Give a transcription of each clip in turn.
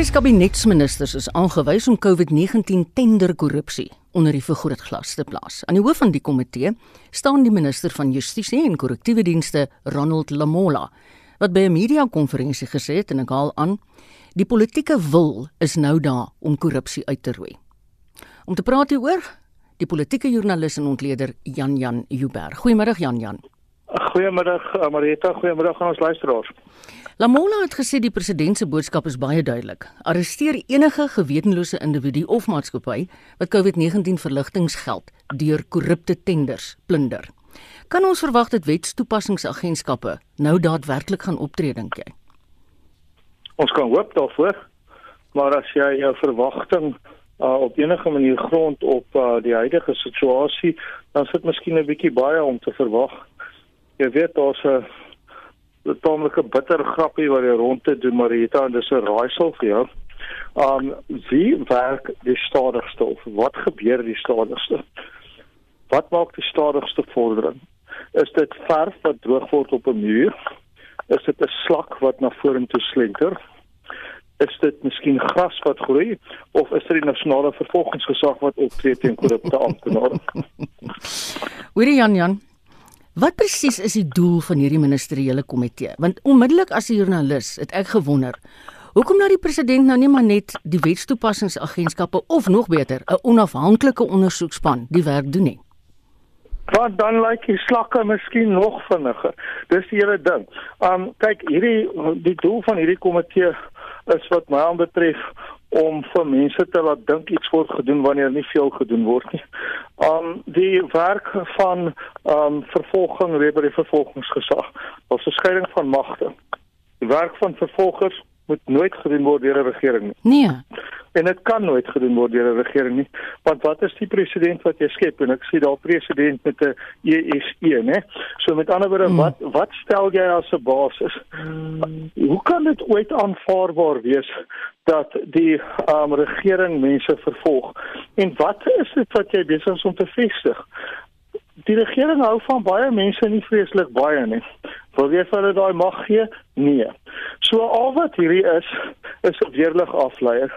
Ses kabinetsministers is aangewys om COVID-19 tenderkorrupsie onder die vergrootglas te plaas. Aan die hoof van die komitee staan die minister van Justisie en Korrektiewe Dienste, Ronald Lamola, wat by 'n media-konferensie gesê het en ek haal aan, die politieke wil is nou daar om korrupsie uit te roei. Om te praat hieroor, die politieke joernalis en ontleder Jan Jan Uber. Goeiemôre Jan Jan. Goeiemiddag Marita, goeiemiddag aan ons luisteraars. Lamola het gesê die president se boodskap is baie duidelik. Arresteer enige gewetenlose individu of maatskappy wat COVID-19 verligtinggeld deur korrupte tenders plunder. Kan ons verwag dat wetstoepassingsagentskappe nou daadwerklik gaan optree dink jy? Ons kan hoop daarvoor. Maar as jy jou verwagting uh, op enige manier grond op uh, die huidige situasie, dan sit miskien 'n bietjie baie om te verwag. Jy weet daar's 'n 'n tamelike bitter grappie wat jy rond te doen Marita en dis 'n raaisel vir jou. Um wie werk die stadigste of wat gebeur die stadigste? Wat maak die stadigste vordering? Is dit verf wat droog word op 'n muur? Is dit 'n slak wat na vorentoe slenter? Is dit miskien gras wat groei of is dit die nasionale vervolgingsgesag wat optree teen korrupte amptenare? Hoorie Jan Jan, Wat presies is die doel van hierdie ministeriële komitee? Want onmiddellik as 'n joernalis het ek gewonder, hoekom nou die president nou nie maar net die wetstoepassingsagentskappe of nog beter, 'n onafhanklike ondersoekspan die werk doen nie? Want dan lyk die slakke miskien nog vinniger. Dis die hele ding. Um kyk, hierdie die doel van hierdie komitee is wat my aanbetref om vir mense te laat dink iets word gedoen wanneer nie veel gedoen word nie. Um die werk van um vervolging by die vervolgingsgesag. Ons verskeiding van magte. Die werk van vervolgers moet nooit gedoen word deur 'n regering nie. Nee. En dit kan nooit gedoen word deur 'n regering nie, want wat is die president wat jy skep? En ek sê daar president met 'n ESE, né? So met ander woorde, mm. wat wat stel jy as 'n basis? Mm. Hoe kan dit ooit aanvaarbaar wees dat die um, regering mense vervolg? En wat is dit wat jy besig is om te vestig? Die regering hou van baie mense nie vreeslik baie nie. Wil jy vir hulle daai mag gee? Nee. So al wat hierdie is, is 'n weerlig afleier.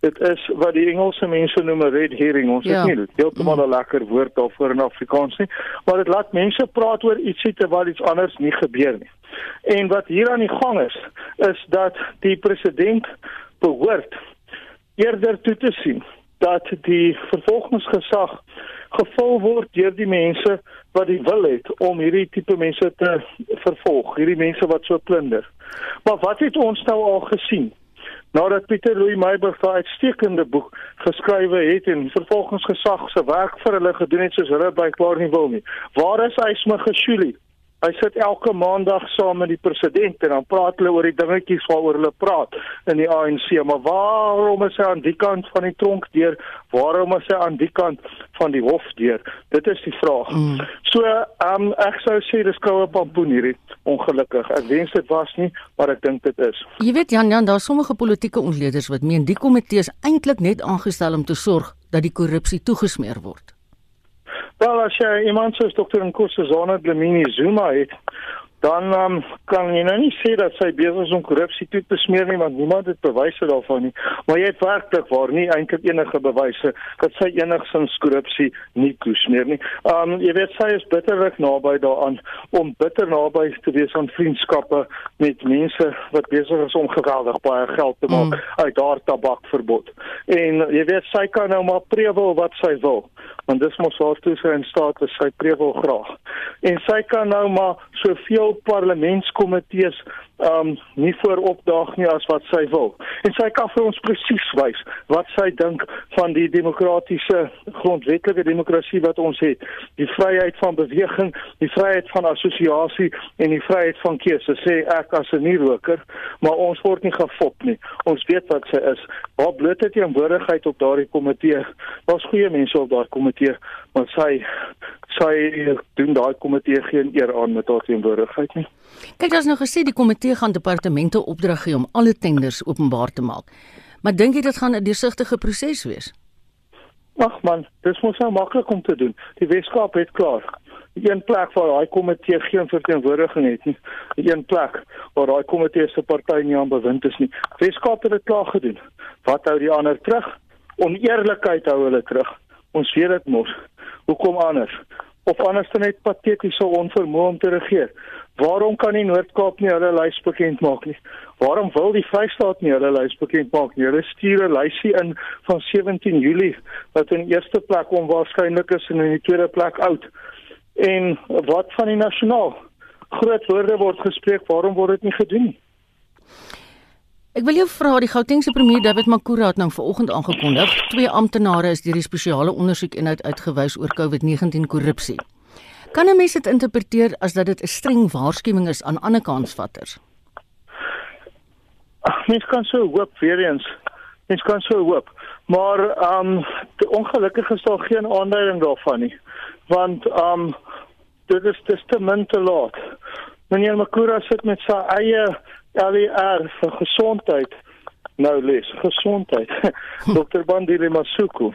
Dit is wat die Engelse mense noem 'n red herring. Ons ja. het nie heeltemal 'n lekker woord daarvoor in Afrikaans nie, maar dit laat mense praat oor ietsie terwyl iets anders nie gebeur nie. En wat hier aan die gang is, is dat die president behoort eerder toe te sien dat die vervolgingsgesag gevul word deur die mense wat die wil het om hierdie tipe mense te vervolg, hierdie mense wat so plunder. Maar wat het ons nou al gesien? Nadat Pieter Louw Meyburg daai uitstekende boek geskrywe het en vervolgingsgesag se werk vir hulle gedoen het soos hulle blykbaar nie wil nie. Waar is hy sme gesjulie? Hy sit elke maandag saam met die president en dan praat hulle oor die dingetjies waaroor hulle praat in die ANC. Maar waarom is hy aan die kant van die tronk deur? Waarom is hy aan die kant van die hof deur? Dit is die vraag. Mm. So, ehm um, ek sou sê dis koue pampoen hierdie ongelukkig. Ek wens dit was nie, maar ek dink dit is. Jy weet Jan Jan, daar's sommige politieke ontleeders wat meen die komitee is eintlik net aangestel om te sorg dat die korrupsie toegesmeer word. Wel as jy iemand soos dokter Nkosazana Dlamini Zuma het, dan um, kan jy nou nie sê dat sy besig is om korrupsie toe te smeer nie want niemand het bewyse daarvan nie. Maar jy het werklik waar nie eintlik enige bewyse dat sy enigsins korrupsie nie toesmeer nie. Um jy weet sy is bitterlik naby daaraan om bitter naby te wees aan vriendskappe met mense wat besig is om geweldig baie geld te maak mm. uit haar tabakverbod. En jy weet sy kan nou maar prewel wat sy wil want dis mos haar toe sy in staat is sy prewel graag. En sy kan nou maar soveel parlementskomitees um nie voor opdaag nie as wat sy wil. En sy kan vir ons presies wys wat sy dink van die demokratiese grondwetlike demokrasie wat ons het. Die vryheid van beweging, die vryheid van assosiasie en die vryheid van keuse. Sê ek as 'n nie-roker, maar ons word nie gefop nie. Ons weet wat sy is. Haar blote teenwoordigheid op daardie komitee. Daar's goeie mense op daardie komitee, maar sy sy doen daai komitee geen eer aan met haar teenwoordigheid nie. Kyk, daar's nou gesê die komitee gaan departemente opdrag gee om alle tenders openbaar te maak. Maar dink jy dit gaan 'n deursigtige proses wees? Ag man, dis mos nou maklik om te doen. Die Weskaap het klaar. een plek waar daai komitee geen verteenwoordiging het nie. Een plek waar daai komitee se party nie aan bewind is nie. Weskaap het dit klaar gedoen. Wat hou die ander terug? Oneerlikheid hou hulle terug. Ons weet dit mos. Hoekom anders? Of anders dan net patetiese onvermoë om te regeer. Waarom kan die Noord-Kaap nie hulle lys bekend maak nie? Waarom wil die Vrystaat nie hulle lys bekend maak nie? Hulle stuur 'n lysie in van 17 Julie wat in eerste plek onwaarskynlik is en in die tweede plek oud. En wat van die nasionaal? Groot woorde word gespreek, waarom word dit nie gedoen nie? Ek wil jou vra, die Gautengse premier David Makura het nou vanoggend aangekondig, twee amptenare is deur die spesiale ondersoekeenheid uitgewys oor COVID-19 korrupsie. Kan 'n mens dit interpreteer as dat dit 'n streng waarskuwing is aan ander kansvatters? Mens kan so hoop weer eens. Mens kan so hoop. Maar ehm um, ongelukkig is daar geen aanduiding daarvan nie. Want ehm um, dit is dis te min te laat. Meneer Makura sit met sy eie LER vir gesondheid. Nou lees, gesondheid. Dr. Bandile Masuku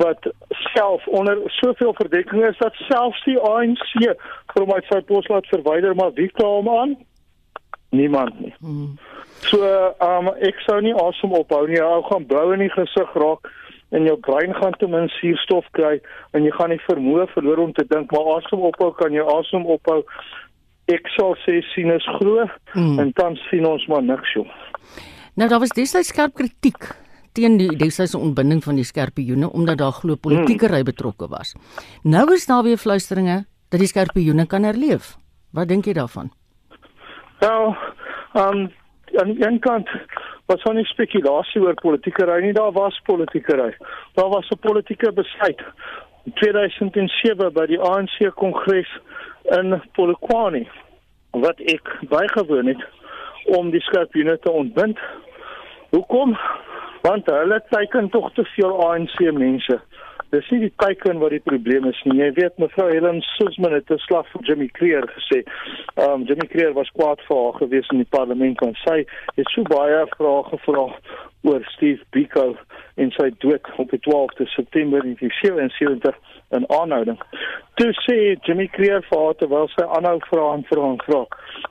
wat self onder soveel verdekking is dat selfs die ANC vir my sy pos laat verwyder maar wie kla hom aan? Niemand nie. Hmm. So, um, ek sou nie asem ophou nie. Ou gaan blou in die gesig raak en jou brein gaan te min suurstof kry en jy gaan nie vermoë verloor om te dink maar asem ophou kan jy asem ophou. Ek sal sê sien is glo hmm. en dan sien ons maar niks joh. Nou daar was destyds skerp kritiek teen die destydse ontbinding van die skerpioene omdat daar glo politiekery betrokke was. Nou is daar weer fluisteringe dat die skerpioene kan herleef. Wat dink jy daarvan? Nou, um aan die een kant was daar nie spekulasie oor politiekery nie, daar was politiekery. Daar was 'n politieke besluit in 2007 by die ANC kongres in Polokwane wat ek bygewoon het om die skerpioene te ontbind. Hoekom? want hulle teiken tog te veel ANC mense. Dis nie die teiken wat die probleem is nie. Jy weet mevrou Helen Suzman het 'n slag vir Jimmy Creer gesê. Ehm um, Jimmy Creer was kwaad vir haar gewees in die parlement want sy het so baie vrae gevra oor Steve Biko en sy dood op die 12de September 1977 in aanhouding. Toe sê Jimmy Creer vir haar terwyl sy aanhou vra en vra en vra.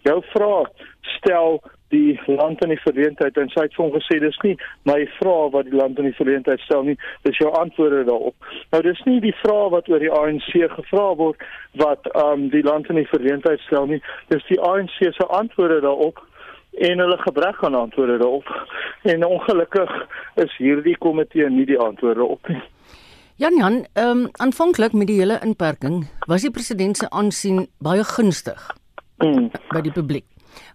Jou vraag stel die land in die verleentheid. En sy het vir hom gesê dis nie my vrae wat die land in die verleentheid stel nie dis jou antwoorde daarop. Nou dis nie die vrae wat oor die ANC gevra word wat um die land in die verleentheid stel nie. Dis die ANC se antwoorde daarop en hulle gebrek aan antwoorde daarop. En ongelukkig is hierdie komitee nie die antwoorde op nie Jan Jan, ehm um, aanvanklik met die hele inperking was die president se aansien baie gunstig mm. by die publiek.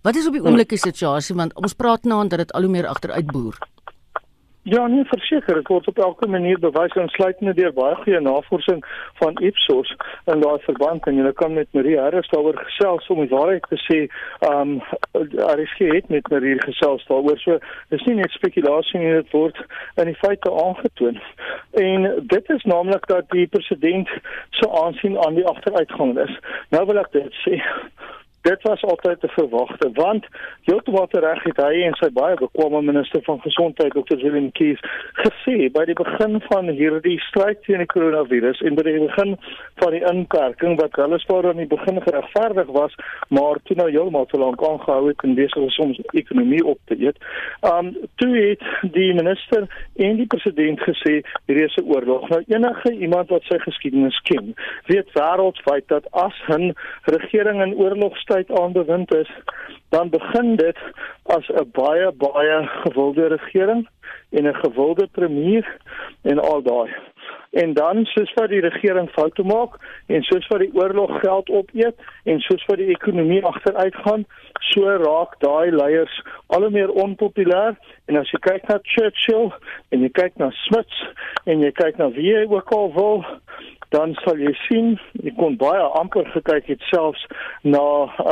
Wat is op die oomblikke situasie want ons praat nou aan dat dit al hoe meer agteruit boer. Ja, nee, verseker, dit word op elke manier bewys insluitende deur baie goeie navorsing van Ipsos in daai verband en jy kan met Marie Harris daaroor gesels om die waarheid te sê. Um daar is geen met Marie gesels daaroor. So dis nie net spekulasie nie, dit word in die feite aangetoon. En dit is naamlik dat die president so aansien aan die agteruitgang is. Nou wil ek dit sê dit was altyd te verwagte want heeltemal reg het hy en sy baie bekwame minister van gesondheid Dr. Willem Kies gesê by die begin van hierdie stryd teen die koronavirus en by die begin van die inperking wat weliswaar aan die begin geregverdig was maar toe nou heeltemal te lank aangehou het en besig is om die ekonomie op te eet. Um toe het die minister en die president gesê hier is 'n oorlog. Nou enige iemand wat sy geskiedenis ken, weet wêreldwyd dat as 'n regering in oorlog tyd aanbewind is, dan begin dit as 'n baie baie gewilde regering en 'n gewilde premier en al daai. En dan soos wat die regering foute maak en soos wat die oorlog geld opeet en soos wat die ekonomie agteruit gaan, so raak daai leiers al hoe meer onpopulêr en as jy kyk na Churchill en jy kyk na Smuts en jy kyk na wie ook al wil dan sal jy sien ek kon baie amper gekyk het selfs na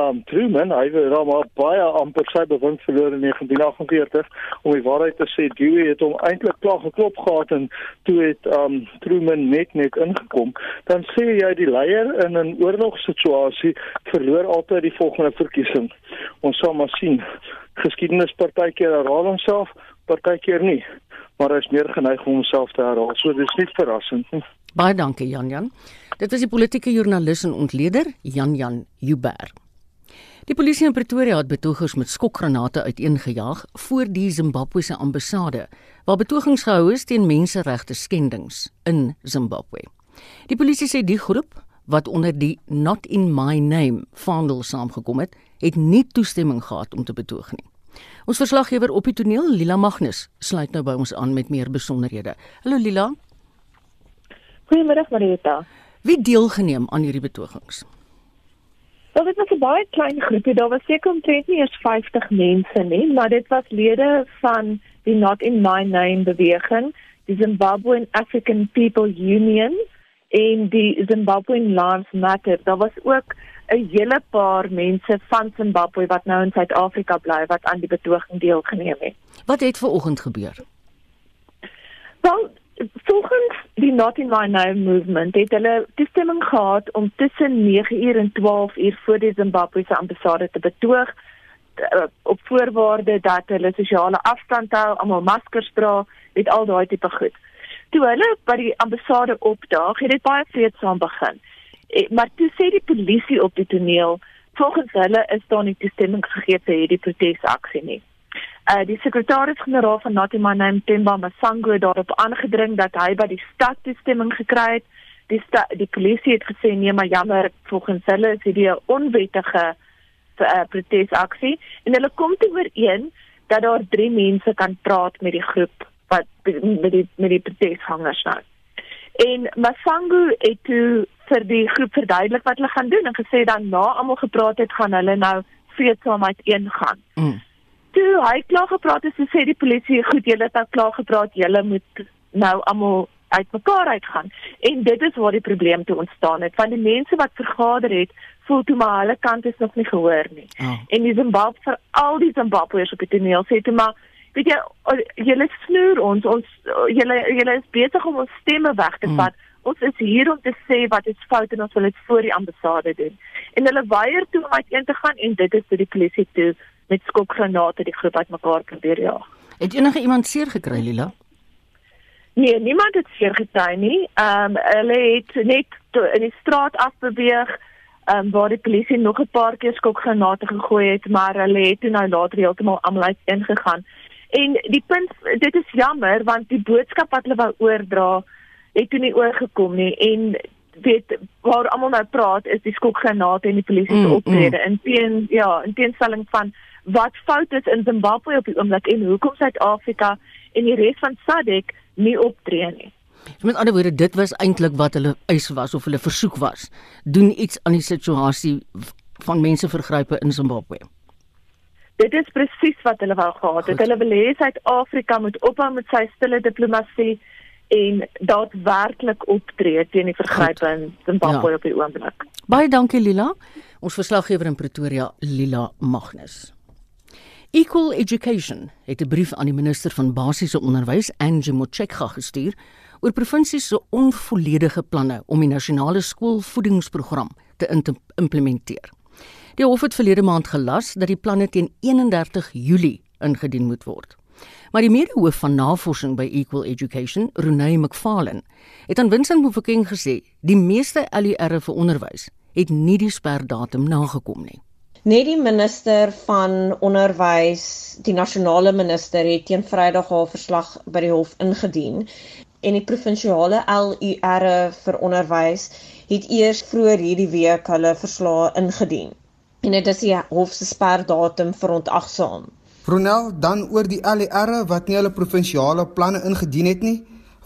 um Truman. Hy het maar baie amper sy bewind verloor in 1948 om die waarheid te sê Dewey het hom eintlik klaar geklop gehad en toe het um Truman net net ingekom. Dan sê jy die leier in 'n oorlogssituasie verloor altyd die volgende verkiesing. Ons sal maar sien. Geskiedenis partykeer herhaal homself partykeer nie. Maar hy is meer geneig om homself te herhaal. So dis nie verrassend nie Baie dankie Jan Jan. Dit was die politieke joernalis en ontleder Jan Jan Huber. Die polisie in Pretoria het betogers met skokgranate uiteengejaag voor die Zimbabwese ambassade, waar betogings gehou is teen menseregte skendings in Zimbabwe. Die polisie sê die groep wat onder die Not in My Name vaandel saamgekom het, het nie toestemming gehad om te betoog nie. Ons verslaggewer op die toneel, Lila Magnus, sluit nou by ons aan met meer besonderhede. Hallo Lila. Goeiemôre Marita. Wie deelgeneem aan hierdie betogings? Wel, dit was 'n baie klein groepie. Daar was seker omtrent nie eens 50 mense nie, maar dit was lede van die Not in My Name beweging, die Zimbabwean African People Union en die Zimbabwean Lives Matter. Daar was ook 'n hele paar mense van Zimbabwe wat nou in Suid-Afrika bly wat aan die betoging deelgeneem het. Wat het ver oggend gebeur? Wel, volgens die Not in My Name movement het hulle toestemming gehad om tussen 9uur en 12uur voor die Zimbabwese ambassade te betoog eh, op voorwaarde dat hulle sosiale afstand hou, almal maskers dra, met al daai tipe goed. Toe hulle by die ambassade opdaag, het dit baie vreedsaam begin. Eh, maar toe sê die polisie op die toneel, volgens hulle is daar nie toestemming gegee vir hierdie protesaksie nie. Uh die sekretaris-generaal van Natima Name Temba Masango daarop aangedring dat hy by die stad toestemming gekry het. Die sta, die polisie het gesê nee, maar jammer, volgens hulle is dit 'n onwettige uh, protesaksie en hulle kom te ooreen dat daar drie mense kan praat met die groep wat met die met die proteshangers nou. En Masango het toe vir die groep verduidelik wat hulle gaan doen en gesê dan na almal gepraat het gaan hulle nou vreedsaamheid ingaan. Mm toe hy klaar gepraat het, sê die polisie, "Goed, julle het klaar gepraat, julle moet nou almal uitmekaar uitgaan." En dit is waar die probleem toe ontstaan het. Van die mense wat vergader het, voel toe maar hulle kant is nog nie gehoor nie. Oh. En die Zimbabwe vir al die Zimbabweërs op die toneel sê toe maar weet jy julle snoer ons ons julle julle is besig om ons stemme weg te mm. vat. Mm. Ons is hier om te sê wat is fout en ons wil dit voor die ambassade doen. En hulle weier toe om uiteen te gaan en dit is toe die polisie toe met skokgranate die groep uitmekaar probeer jaag. Het enige iemand seer gekry, Lila? Nee, niemand het seer gekry nie. Ehm um, hulle het net in die straat afbeweeg ehm um, waar die polisie nog 'n paar keer skokgranate gegooi het, maar hulle het toe nou later heeltemal almal ingegaan. En die punt dit is jammer want die boodskap wat hulle wou oordra het toe nie oorgekom nie en weet waar almal nou praat is die skokgranate en die polisie se mm, optrede mm. in teen ja in teenstelling van wat fout is in Zimbabwe op die oomblik en hoekom Suid-Afrika en die res van SADC nie optree nie. Met ander woorde, dit was eintlik wat hulle eis was of hulle versoek was. Doen iets aan die situasie van mensevergrype in Zimbabwe. Dit is presies wat hulle wou gehad het. Hulle wil hê Suid-Afrika moet ophou met sy stille diplomatie en daadwerklik optree teen die vergrype in Zimbabwe ja. op die oomblik. Baie dankie Lila. Ons verslaggewer in Pretoria, Lila Magnus. Equal Education het 'n brief aan die minister van basiese onderwys, Angie Motshekga, gestuur oor provinsies se onvolledige planne om die nasionale skoolvoedingsprogram te implementeer. Die hof het verlede maand gelas dat die planne teen 31 Julie ingedien moet word. Maar die mede-hoof van navorsing by Equal Education, Renee McFarlane, het aan Vincent Mofokeng gesê die meeste LER vir onderwys het nie die sperdatum nagekom nie. Net die minister van onderwys, die nasionale minister het teen Vrydag haar verslag by die hof ingedien en die provinsiale LUR vir onderwys het eers vroeër hierdie week hulle verslae ingedien. En dit is die hof se sperdatum verontagsaam. Ronel, dan oor die LUR wat nie hulle provinsiale planne ingedien het nie.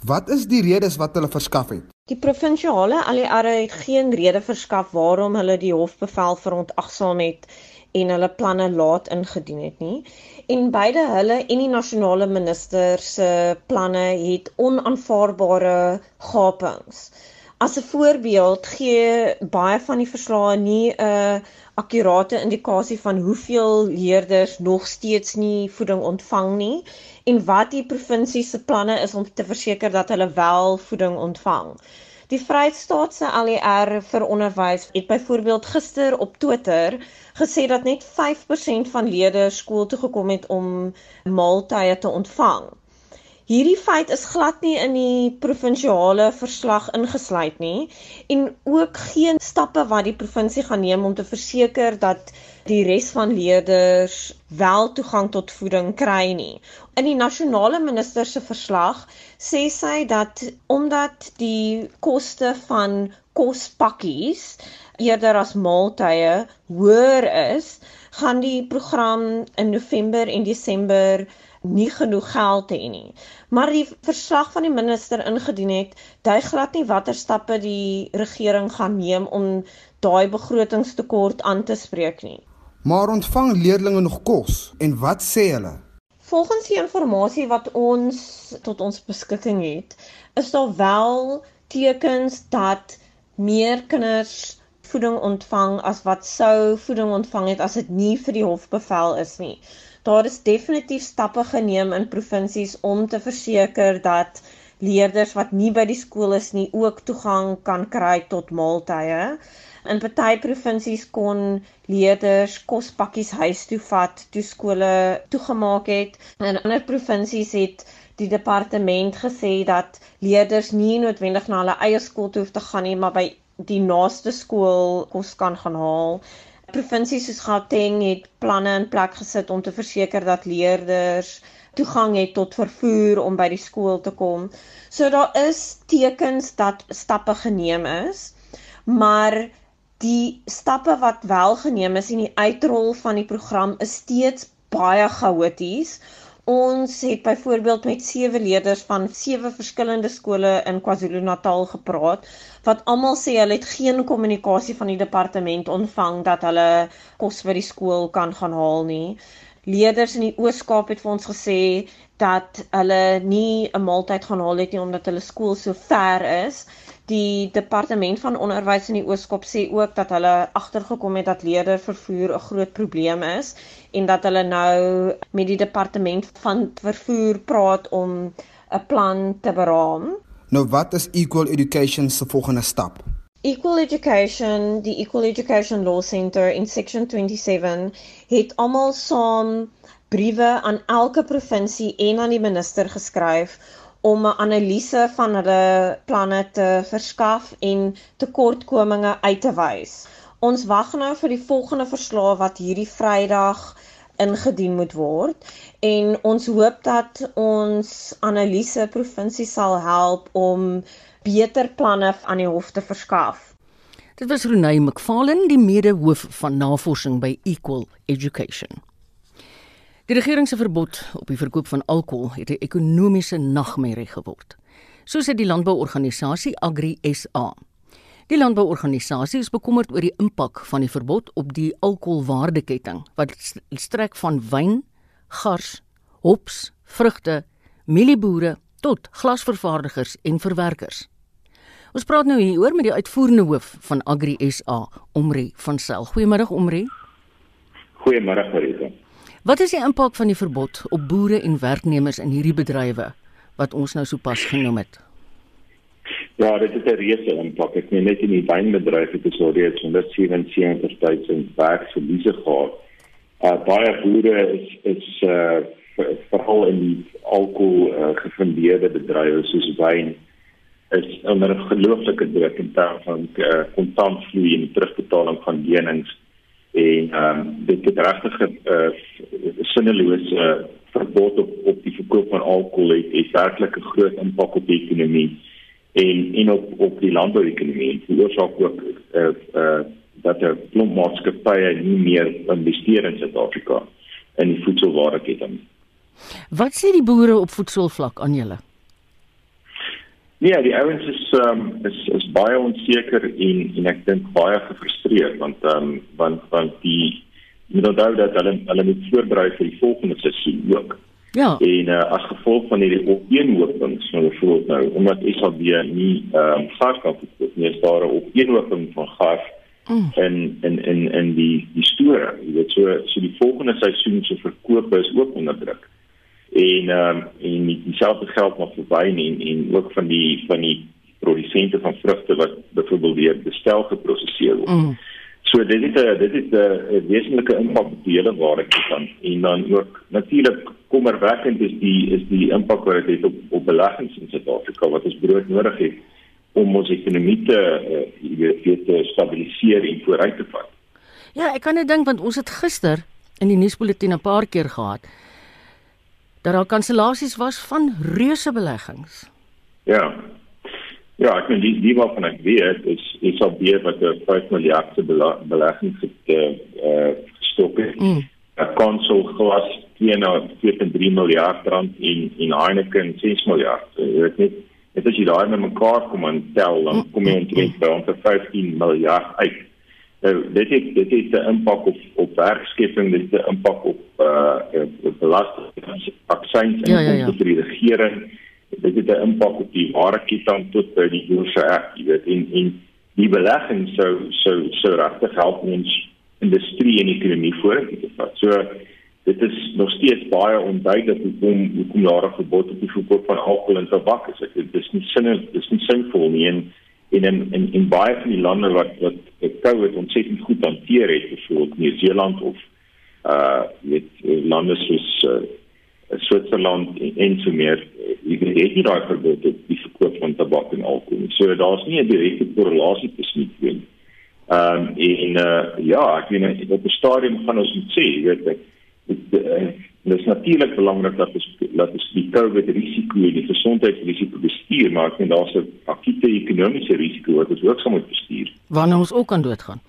Wat is die redes wat hulle verskaf het? Die provinsiale ALR het geen rede verskaf waarom hulle die hofbevel verontagsaam het en hulle planne laat ingedien het nie. En beide hulle en die nasionale minister se planne het onaanvaarbare gapings. As 'n voorbeeld gee baie van die verslae nie 'n akkurate indikasie van hoeveel leerders nog steeds nie voeding ontvang nie en wat die provinsie se planne is om te verseker dat hulle wel voeding ontvang. Die Vrystaat se ALR e vir onderwys het byvoorbeeld gister op Twitter gesê dat net 5% van leerders skool toe gekom het om maaltye te ontvang. Hierdie feit is glad nie in die provinsiale verslag ingesluit nie en ook geen stappe wat die provinsie gaan neem om te verseker dat die res van leerders wel toegang tot voeding kry nie. In die nasionale minister se verslag sê sy dat omdat die koste van kospakkies eerder as maaltye hoër is, gaan die program in November en Desember nie genoeg geld hê nie. Maar die verslag van die minister ingedien het, dui glad nie watter stappe die regering gaan neem om daai begrotingstekort aan te spreek nie. Maar ontvang leerders nog kos en wat sê hulle? Volgens die inligting wat ons tot ons beskikking het, is daar wel tekens dat meer kinders voeding ontvang as wat sou voeding ontvang het as dit nie vir die hofbevel is nie. Daar is definitief stappe geneem in provinsies om te verseker dat leerders wat nie by die skool is nie ook toegang kan kry tot maaltye. In party provinsies kon leerders kospakkies huis toe vat toe skole toegemaak het. In ander provinsies het die departement gesê dat leerders nie noodwendig na hulle eie skool toe hoef te gaan nie, maar by die naaste skool kos kan gaan haal. Provinsies soos Gauteng het planne in plek gesit om te verseker dat leerders toegang het tot vervoer om by die skool te kom. So daar is tekens dat stappe geneem is, maar die stappe wat wel geneem is en die uitrol van die program is steeds baie chaoties Ons het byvoorbeeld met sewe leerders van sewe verskillende skole in KwaZulu-Natal gepraat wat almal sê hulle het geen kommunikasie van die departement ontvang dat hulle kos by die skool kan gaan haal nie. Leerders in die Oos-Kaap het vir ons gesê dat hulle nie 'n maaltyd gaan haal het nie omdat hulle skool so ver is Die departement van onderwys in die Ooskop sê ook dat hulle agtergekom het dat leerdervervoer 'n groot probleem is en dat hulle nou met die departement van vervoer praat om 'n plan te beraam. Nou wat is Equal Education se volgende stap? Equal Education, die Equal Education Law Center in section 27 het almal saam briewe aan elke provinsie en aan die minister geskryf om 'n analise van hulle planne te verskaf en tekortkominge uit te wys. Ons wag nou vir die volgende verslag wat hierdie Vrydag ingedien moet word en ons hoop dat ons analise provinsie sal help om beter planne aan die hof te verskaf. Dit was Renée McFarlane, die mede-hoof van navorsing by Equal Education. Die regering se verbod op die verkoop van alkohol het 'n ekonomiese nagmerrie geword. So sê die landbouorganisasie Agri SA. Die landbouorganisasie is bekommerd oor die impak van die verbod op die alkoholwaardeketting wat strek van wyn, gars, hops, vrugte, mielieboere tot glasvervaardigers en verwerkers. Ons praat nou hier oor met die uitvoerende hoof van Agri SA, Omri van Sel. Goeiemôre Omri. Goeiemôre Marita. Wat is die impak van die verbod op boere en werknemers in hierdie bedrywe wat ons nou sopas genoem het? Ja, dit is 'n reuse impak. Ek meen net in die wynbedryf het ons al reeds 177.000 werksverliese gehad. Uh baie boere is is uh veral in die alkohol uh, gefundeerde bedrywe soos wyn is onder 'n gelooflike druk in terme van uh, kontantvloei en terugbetaling van lenings en ehm um, dit het regtig uh, sinnelose uh, verbod op op die verkoop van alkohol het, het werklik 'n groot impak op die ekonomie en en op op die landbouekonomie. Veroorsaak ook eh uh, uh, dat die klompmaatskappye nie meer investeer in Suid-Afrika in die voedselwaardeketting. Wat sê die boere op voedselvlak aan julle? Ja, die ouens is um, is is baie onseker en en ek dink baie gefrustreerd want ehm um, want want die moet onthou dat hulle hulle moet voorberei vir die volgende seisoen ook. Ja. En uh, as gevolg van hierdie opeenhoping so voorop nou omdat SAB nie ehm um, gas kan verkoop nie, is daar 'n opeenhoping van gas mm. in in in in die die store. Jy weet so so die volgende seisoen se verkoop is ook onder druk en ehm um, en dieselfde geld vir wyn en en ook van die van die produsente van vrugte wat byvoorbeeld deur bestel geproseseer word. Mm. So dit is 'n dit is 'n wesenlike impak op die hele waardeketting en dan ook natuurlik kommerwekkend is die is die impak wat dit het op op beleggings in Suid-Afrika wat ons brood nodig het om ons ekonomie te uh, weet te stabiliseer en vooruit te vat. Ja, ek kan net dink want ons het gister in die nuusbulletin 'n paar keer gehad dat daar kansellasies was van reuse beleggings. Ja. Ja, ek meen die die wat van ek weet is is op hier wat 'n 5 miljard se belegging het eh uh, gestop het. Mm. Konsol glas 2.3 miljard rand in in Heineken 6 miljard. Jy weet net as jy daai met mekaar kom en tel dan kom jy omtrent by ongeveer 15 miljard uit. Nou dit het dit het 'n impak op op werkskepping, dit het 'n impak op uh belasting, aksies en ja, ja, ja. die regering dit het 'n impak op die ware ketting tot by die boerse ek, jy weet en en die belegging sou sou sou regtig help ons industrie en ekonomie te vat. So dit is nog steeds baie onduidelik hoekom hoekom 'n verbod op die verkoop van alkohol en tabak is. Dit is nie sin dit is nie sinvol nie en in in in, in baie van die lande wat wat dit COVID ontsettend goed hanteer het, soos Nieu-Seeland of uh met lande soos uh, Switserland en, so meer jy weet nie daai verbod op die verkoop van tabak en alkohol. So daar's nie 'n direkte korrelasie tussen die twee nie. Ehm um, en uh, ja, ek weet op die stadium gaan ons moet sê, jy weet ek dit uh, is natuurlik belangrik dat ons dat ons die COVID risiko en die gesondheidsrisiko bestuur, maar ek dink daar's 'n akute ekonomiese risiko wat ons ook moet bestuur. Wanneer ons ook kan doodgaan.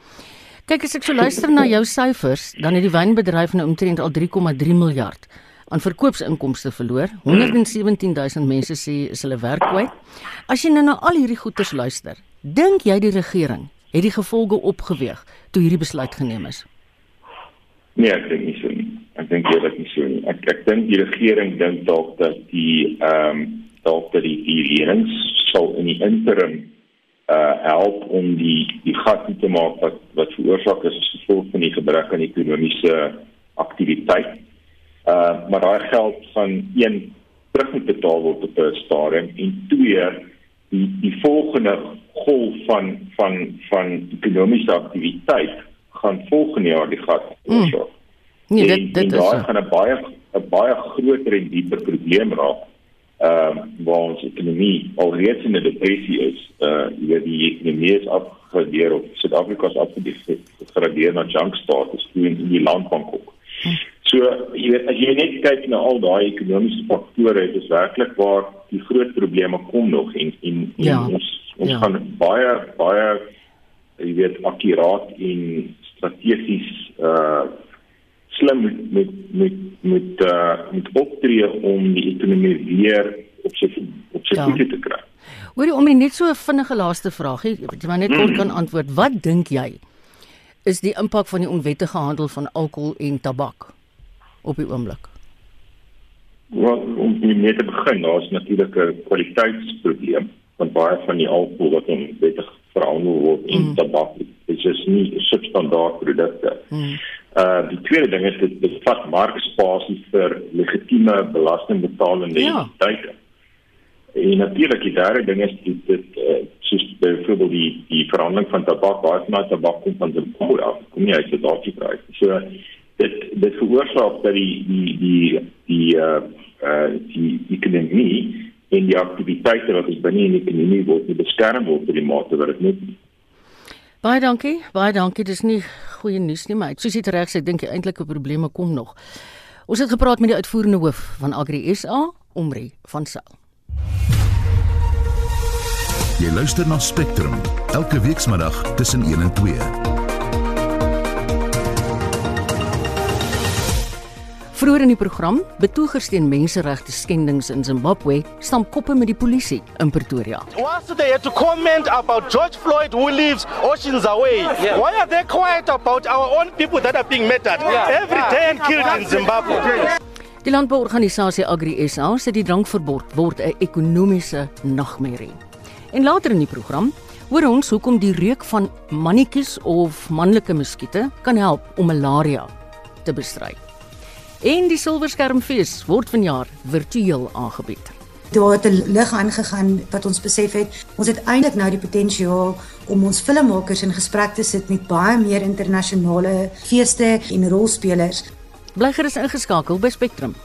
Kyk as ek so luister na jou syfers, dan het die wynbedryf nou omtrent al 3,3 miljard aan verkoopsinkomste verloor. 117000 mense sê is hulle werk kwyt. As jy nou na al hierdie goeters luister, dink jy die regering het die gevolge opgeweeg toe hierdie besluit geneem is? Nee, ek dink nie so nie. Ek dink dat nie so nie. Ek ek dink die regering dink dalk dat die ehm um, dalk dat die lenings sal in die interim uh help om die die gat te maak wat wat veroorsaak is as gevolg van die gebrek aan ekonomiese aktiwiteit Uh maar daai geld van een terug moet betaal word op 'n stadium en twee die die volgende golf van van van ekonomiese aktiwiteit gaan volgende jaar die gat oorsak. Mm. Nee, dit dit is gaan 'n baie 'n baie groter en dieper probleem raak. Ehm uh, waar ons ekonomie alreeds in 'n depressie is. Uh jy die ekonomie is afgegradeer of Suid-Afrika is afgegradeer na junk status toe in die landbank ook. Mm. So jy weet as jy net kyk na al daai ekonomiese faktore, dit is werklik waar die groot probleme kom nog en en, en ja. ons ons ja. gaan baie baie jy weet akkuraat en strategies uh slim met met met met uh met optree om die ekonomie weer op sy op sy ja. voete te kry. Hoorie om net so 'n vinnige laaste vraagie, jy maar net kort mm. kan antwoord. Wat dink jy is die impak van die onwettige handel van alkohol en tabak? Op die oomblik? Wel, om net te begin, daar is natuurlik 'n kwaliteitsprobleem van baie van die alkohol wat in wettig verhandel word in mm. tabak. Dit is just nie substandaard produkte. Mm. Uh die tweede ding is dit bevat markspasie vir legitieme belastingbetalende ja. entiteite. En natuurlik die derde ding is dit dit uh, soos byvoorbeeld die die verhandeling van tabak, baie van die tabak kom van Zimbabwe af, kom nie uit Suid-Afrika nie. So dit dit veroorsaak dat die die die die uh uh die ekonomie en die aktiwiteite wat ons binne in die ekonomie word nie beskerm word deur die mate wat dit moet. Baie dankie. Baie dankie. Dis nie goeie nuus nie, maar soos jy reg sê, dink ek eintlik 'n probleme kom nog. Ons het gepraat met die uitvoerende hoof van Agri SA, Omri van Sail. Jy luister na Spectrum elke weekmiddag tussen 1 en 2. Vroeger in die program, betogers teen menseregte skendings in Zimbabwe staan koppe met die polisie in Pretoria. Once they had to comment about George Floyd who lives oceans away. Yeah. Why are they quiet about our own people that are being murdered yeah. every day and killed in Zimbabwe? Die landbouorganisasie Agri SA sê die drankverbod word 'n ekonomiese nagmerrie. En later in die program hoor ons hoekom die reuk van mannetjies of manlike muskiete kan help om malaria te bestry. En die Silverskermfees word vanjaar virtueel aangebied. Daar het 'n lig aangegaan wat ons besef het, ons het eintlik nou die potensiaal om ons filmmakers in gesprek te sit met baie meer internasionale feeste en rolspelers. Bly gerus ingeskakel by Spectrum.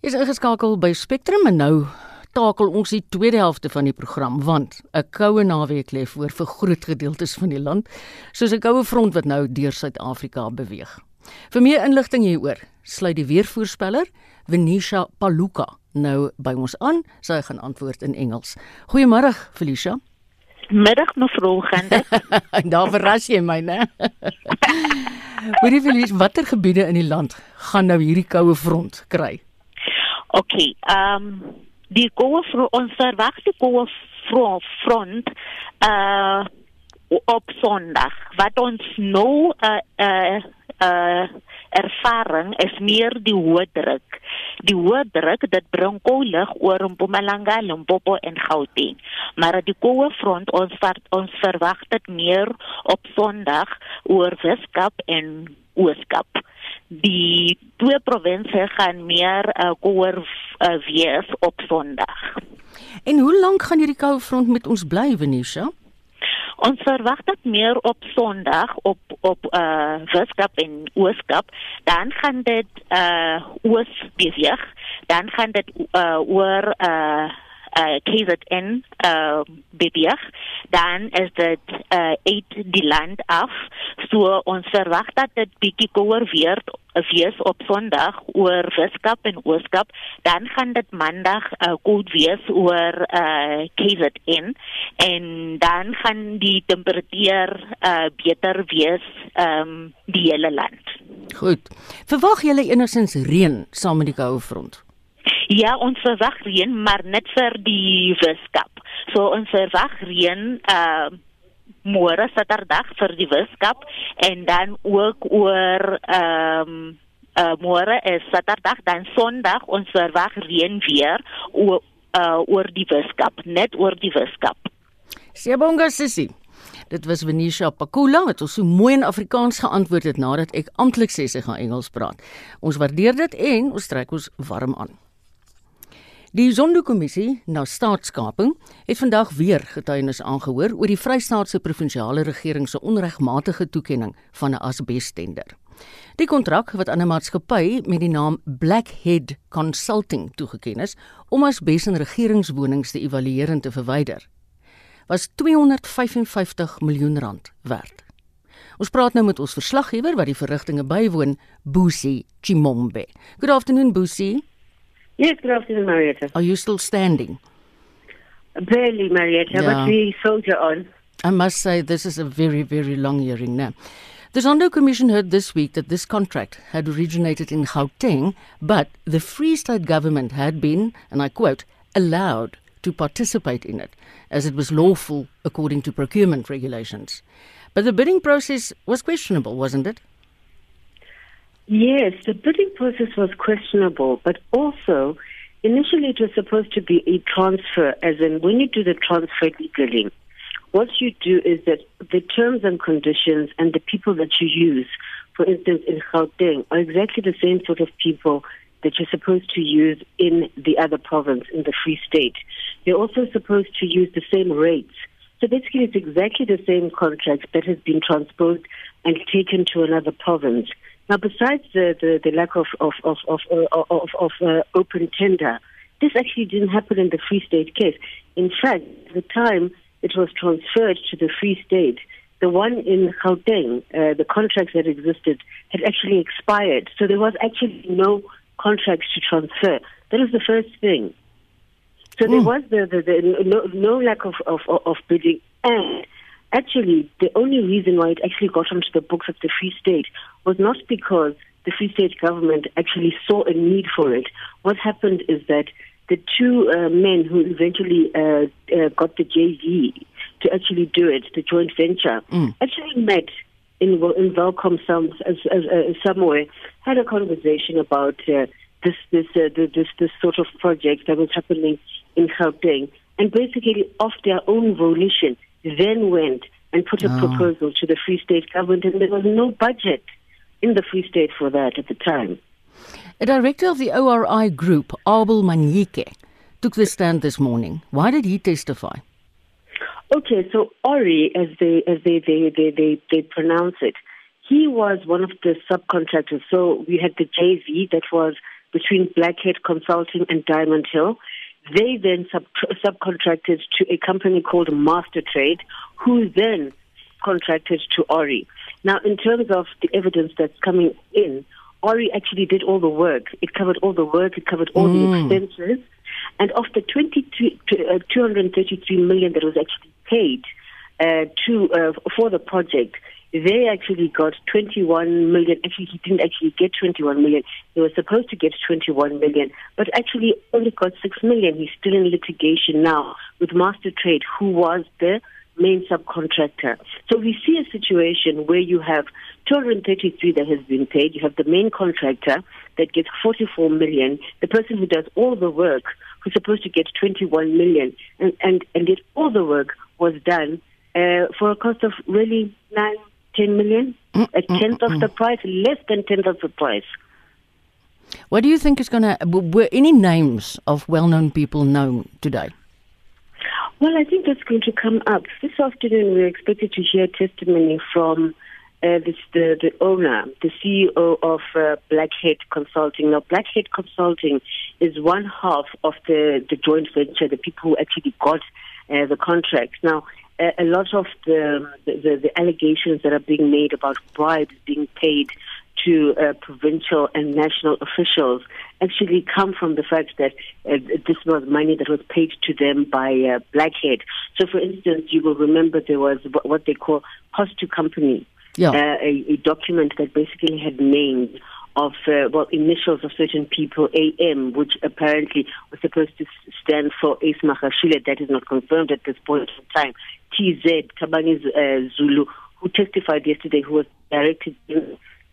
Is ingeskakel by Spectrum en nou takel ons die tweede helfte van die program want 'n koue naweek lê voor vir groot gedeeltes van die land, soos 'n koue front wat nou deur Suid-Afrika beweeg. Vir meer inligting hieroor, sluit die weervoorspeller Venetia Paluka nou by ons aan. Sy gaan antwoord in Engels. Goeiemôre, Felicia. Middag mevrou Gende. Daar verras jy my, né? Hoorie Felicia, watter gebiede in die land gaan nou hierdie koue front kry? OK, ehm um, die front ons verwag die koue front uh op Sondag wat ons nou uh uh uh ervaring is meer die hoë druk. Die hoë druk dit bring koue lug oor Mpumalanga, Limpopo en Gauteng. Maar die koue front ons ver, ons verwag dit meer op Sondag oor Weskaap en Ooskaap. Die twee provinsies gaan meer uh, koue uh, wees op Sondag. En hoe lank gaan hierdie koue front met ons bly, Venetia? Ons verwag dat meer op Sondag op op uh Weskaap en Ooskaap, dan gaan dit uh oos beweeg, dan gaan dit uh oor uh uh KZN uh beweeg, dan is dit uh uit die land af. So ons verwag dat dit bietjie kouer weer wees op Sondag oor Weskaap en Ooskaap, dan gaan dit Maandag uh, koud wees oor uh, KZN en dan gaan die temperatuur uh, beter wees um die hele land. Goed. Verwag julle enigstens reën saam met die koue front? Ja, ons verwag reën, maar net vir die Weskaap. So ons verwag reën uh môre Saterdag vir die Weskaap en dan ook oor ehm um, uh, môre is Saterdag dan Sondag ons verwag reën weer oor uh, oor die Weskaap, net oor die Weskaap. Siyabonga sissie. Dit was Venetia Pakula wat ons so mooi in Afrikaans geantwoord het nadat ek amptelik sê sy gaan Engels praat. Ons waardeer dit en ons trek ons warm aan. Die Zondo-kommissie na staatskaping het vandag weer getuienis aangehoor oor die Vrystaatse provinsiale regering se onregmatige toekenning van 'n asbestender. Die kontrak wat aan 'n maatskappy met die naam Blackhead Consulting toegeken is om asbes in regeringswonings te evalueer en te verwyder, was 255 miljoen rand werd. Ons praat nou met ons verslaggewer wat die verrigtinge bywoon, Busi Chimombe. Good afternoon Busi. Yes, good afternoon, Marietta. Are you still standing? Barely, Marietta, yeah. but we soldier on. I must say, this is a very, very long hearing now. The Zondo Commission heard this week that this contract had originated in Gauteng, but the Free State government had been, and I quote, allowed to participate in it, as it was lawful according to procurement regulations. But the bidding process was questionable, wasn't it? Yes, the bidding process was questionable, but also initially it was supposed to be a transfer, as in when you do the transfer legally, what you do is that the terms and conditions and the people that you use, for instance, in Gauteng, are exactly the same sort of people that you're supposed to use in the other province, in the Free State. You're also supposed to use the same rates. So basically, it's exactly the same contract that has been transposed and taken to another province. Now, besides the, the, the lack of, of, of, of, uh, of, of uh, open tender, this actually didn't happen in the Free State case. In fact, at the time it was transferred to the Free State, the one in Gauteng, uh, the contracts that existed had actually expired. So there was actually no contracts to transfer. That was the first thing. So mm. there hmm. was the, the, the no, no lack of, of, of bidding and Actually, the only reason why it actually got onto the books of the Free State was not because the Free State government actually saw a need for it. What happened is that the two uh, men who eventually uh, uh, got the JV to actually do it, the joint venture, mm. actually met in in Welcome some, uh, somewhere, had a conversation about uh, this this uh, this this sort of project that was happening in Gauteng, and basically, of their own volition, then went and put a oh. proposal to the Free State government, and there was no budget in the Free State for that at the time. A director of the ORI group, Abel Manyike, took the stand this morning. Why did he testify? Okay, so Ori, as they as they they they they, they pronounce it, he was one of the subcontractors. So we had the JV that was between Blackhead Consulting and Diamond Hill. They then sub- subcontracted to a company called Master Trade, who then contracted to Ori. Now, in terms of the evidence that's coming in, Ori actually did all the work. It covered all the work, it covered all Mm. the expenses. And of the 22, uh, 233 million that was actually paid uh, to uh, for the project, they actually got 21 million. Actually, he didn't actually get 21 million. He was supposed to get 21 million, but actually only got 6 million. He's still in litigation now with Master Trade, who was the main subcontractor. So we see a situation where you have 233 that has been paid. You have the main contractor that gets 44 million. The person who does all the work, who's supposed to get 21 million, and and and yet all the work was done uh, for a cost of really nine, 10 million, a tenth of the price, less than tenth of the price. What do you think is going to were any names of well-known people known today? Well, I think that's going to come up. This afternoon, we're expected to hear testimony from uh, this, the, the owner, the CEO of uh, Blackhead Consulting. Now, Blackhead Consulting is one half of the, the joint venture, the people who actually got uh, the contract. Now, a, a lot of the, the, the allegations that are being made about bribes being paid to uh, provincial and national officials actually come from the fact that uh, this was money that was paid to them by uh, Blackhead. So, for instance, you will remember there was what they call cost to company, Yeah. uh, a, a document that basically had names of uh, well initials of certain people, AM, which apparently was supposed to stand for Ace Magashule. That is not confirmed at this point in time. TZ Tabani uh, Zulu, who testified yesterday, who was directed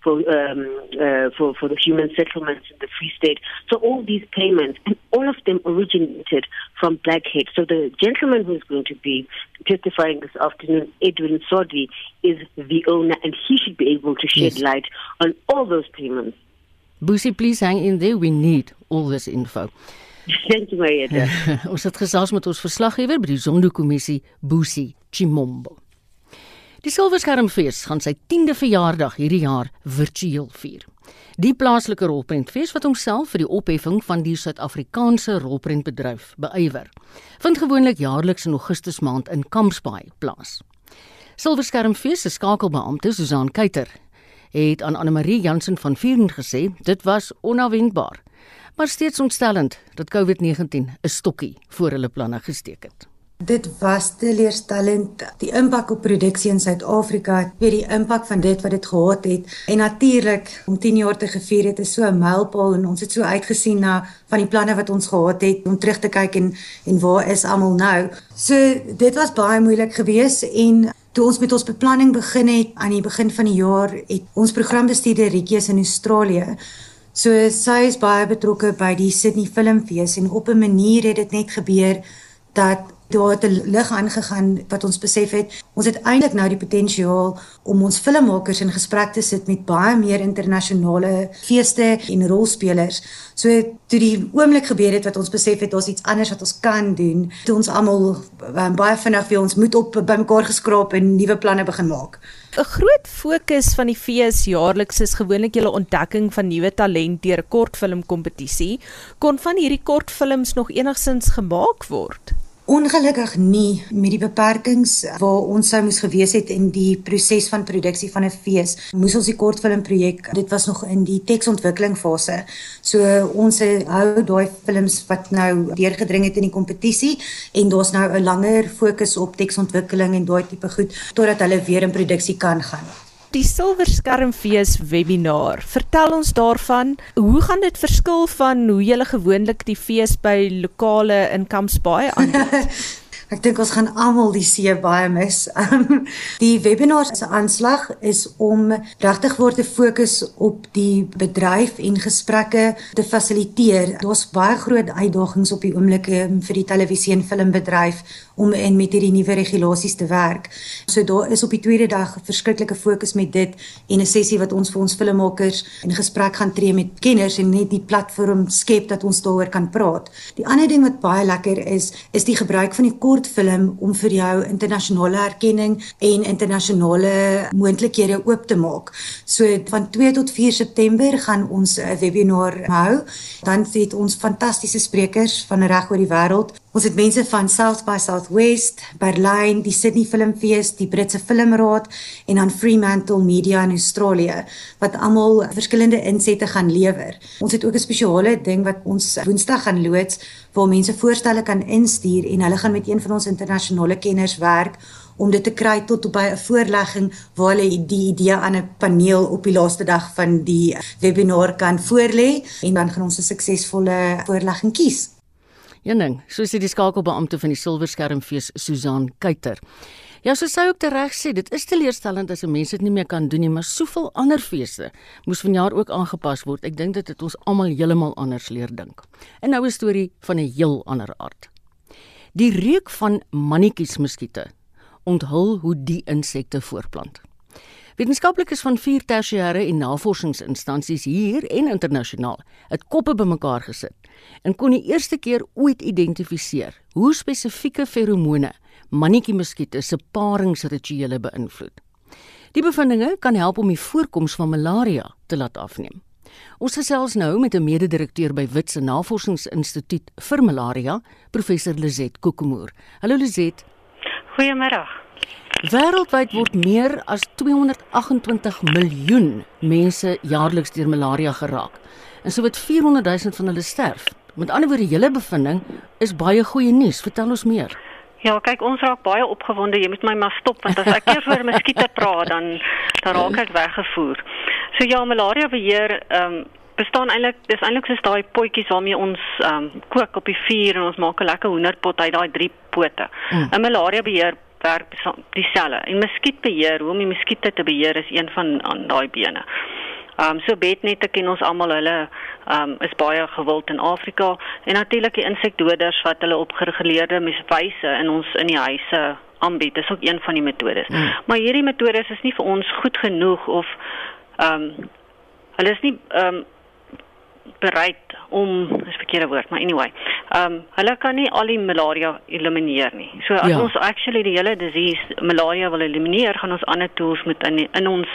for um, uh, for for the human settlements in the Free State. So all these payments, and all of them originated from Blackhead. So the gentleman who is going to be testifying this afternoon, Edwin Sodi, is the owner, and he should be able to shed Yes. light on all those payments. Boesie, please hang in there. We need all this info. Thank you, Marietta. ons het gesels met ons verslaggewer by die Zondo-kommissie, Boesie Chimombo. Die Silverskermfees gaan sy 10de verjaardag hierdie jaar virtueel vier. Die plaaslike rolprentfees wat homself vir die opheffing van die Suid-Afrikaanse rolprentbedryf beywer, vind gewoonlik jaarliks in Augustus maand in Kampsbaai plaas. Silverskermfees se skakelbeampte Susan Kuyter het aan Anne-Marie Jansen van Vuren gesê dit was onverwendbaar, maar steeds ontstellend dat COVID-19 'n stokkie voor hulle planne gesteek het. Dit was teleurstellend die impak op produksie in Suid-Afrika, weet die impak van dit wat dit gehad het. En natuurlik om 10 jaar te gevier het is so 'n mylpaal en ons het so uitgesien na van die planne wat ons gehad het om terug te kyk en en waar is almal nou. So dit was baie moeilik geweest en Toe ons met ons beplanning begin het aan die begin van die jaar, het ons programbestuurder Rietjie in Australië. So sy is baie betrokke by die Sydney Filmfees en op 'n manier het dit net gebeur dat daar het 'n lig aangegaan wat ons besef het ons het eintlik nou die potensiaal om ons filmmakers in gesprek te sit met baie meer internasionale feeste en rolspelers. So toe die oomblik gebeur het wat ons besef het daar's iets anders wat ons kan doen, toe ons almal um, baie vinnig weer ons moed op bymekaar geskraap en nuwe planne begin maak. 'n Groot fokus van die fees jaarliks is gewoonlik julle ontdekking van nuwe talent deur 'n kortfilmkompetisie. Kon van hierdie kortfilms nog enigsins gemaak word? Ongelukkig nie met die beperkings waar ons sou moes gewees het in die proses van produksie van 'n fees. Moes ons die kortfilmprojek, dit was nog in die teksontwikkeling fase. So ons hou daai films wat nou deurgedring het in die kompetisie en daar's nou 'n langer fokus op teksontwikkeling en daai tipe goed totdat hulle weer in produksie kan gaan. Die Silverskermfees webinar. Vertel ons daarvan. Hoe gaan dit verskil van hoe jy gewoonlik die fees by lokale in Kampsbaai aanbied? Ek dink ons gaan almal die see baie mis. Um, die webinar se aanslag is om regtig word te fokus op die bedryf en gesprekke te fasiliteer. Daar's baie groot uitdagings op die oomblik um, vir die televisie en filmbedryf om in met hierdie nuwe regulasies te werk. So daar is op die tweede dag verskriklike fokus met dit en 'n sessie wat ons vir ons filmmakers in gesprek gaan tree met kenners en net die platform skep dat ons daaroor kan praat. Die ander ding wat baie lekker is, is die gebruik van die kortfilm om vir jou internasionale erkenning en internasionale moontlikhede oop te maak. So van 2 tot 4 September gaan ons 'n webinar hou. Dan het ons fantastiese sprekers van reg oor die wêreld Ons het mense van South by Southwest, Berlyn, die Sydney Filmfees, die Britse Filmraad en dan Fremantle Media in Australië wat almal verskillende insette gaan lewer. Ons het ook 'n spesiale ding wat ons Woensdag gaan loods waar mense voorstelle kan instuur en hulle gaan met een van ons internasionale kenners werk om dit te kry tot by 'n voorlegging waar hulle die idee aan 'n paneel op die laaste dag van die webinar kan voorlê en dan gaan ons 'n suksesvolle voorlegging kies. Een ding, soos die skakelbeampte van die Silverskermfees Susan Kuyter. Ja, so sou ek reg sê, dit is teleurstellend as mense dit nie meer kan doen nie, maar soveel ander feeste moes vanjaar ook aangepas word. Ek dink dit het ons almal heeltemal anders leer dink. Nou 'n storie van 'n heel ander aard. Die reuk van mannetjies muskiete onthul hoe die insekte voorplant. Wetenskaplikes van vier tersiêre en navorsingsinstansies hier en internasionaal het koppe bymekaar gesit en kon die eerste keer ooit identifiseer hoe spesifieke feromone mannetjie muskiete se paringsrituele beïnvloed. Die bevindinge kan help om die voorkoms van malaria te laat afneem. Ons gesels nou met 'n mede-direkteur by Wits se Navorsingsinstituut vir Malaria, professor Lizet Kokemoer. Hallo Lizet. Goeiemôre. Wêreldwyd word meer as 228 miljoen mense jaarliks deur malaria geraak en sowat 400 000 van hulle sterf. Met ander woorde, julle bevinding is baie goeie nuus. Vertel ons meer. Ja, kyk, ons raak baie opgewonde. Jy moet my maar stop want as ek eers oor muskiete praat, dan dan raak ek weggevoer. So ja, malaria beheer ehm um, bestaan eintlik dis eintlik soos daai potjies waarmee ons ehm um, kook op die vuur en ons maak 'n lekker hoenderpot uit daai drie pote. Mm. 'n Malaria beheer werk dieselfde. En muskietbeheer, hoe om die muskiete te beheer is een van aan daai bene. Ehm um, so bednette ken ons almal hulle ehm um, is baie gewild in Afrika en natuurlik die insekdoders wat hulle op gereguleerde wyse in ons in die huise aanbied. Dis ook een van die metodes. Hmm. Maar hierdie metodes is nie vir ons goed genoeg of ehm um, hulle is nie ehm um, bereid om is verkeerde woord maar anyway. Ehm um, hulle kan nie al die malaria elimineer nie. So as ja. ons actually die hele disease malaria wil elimineer, gaan ons ander tools moet in in ons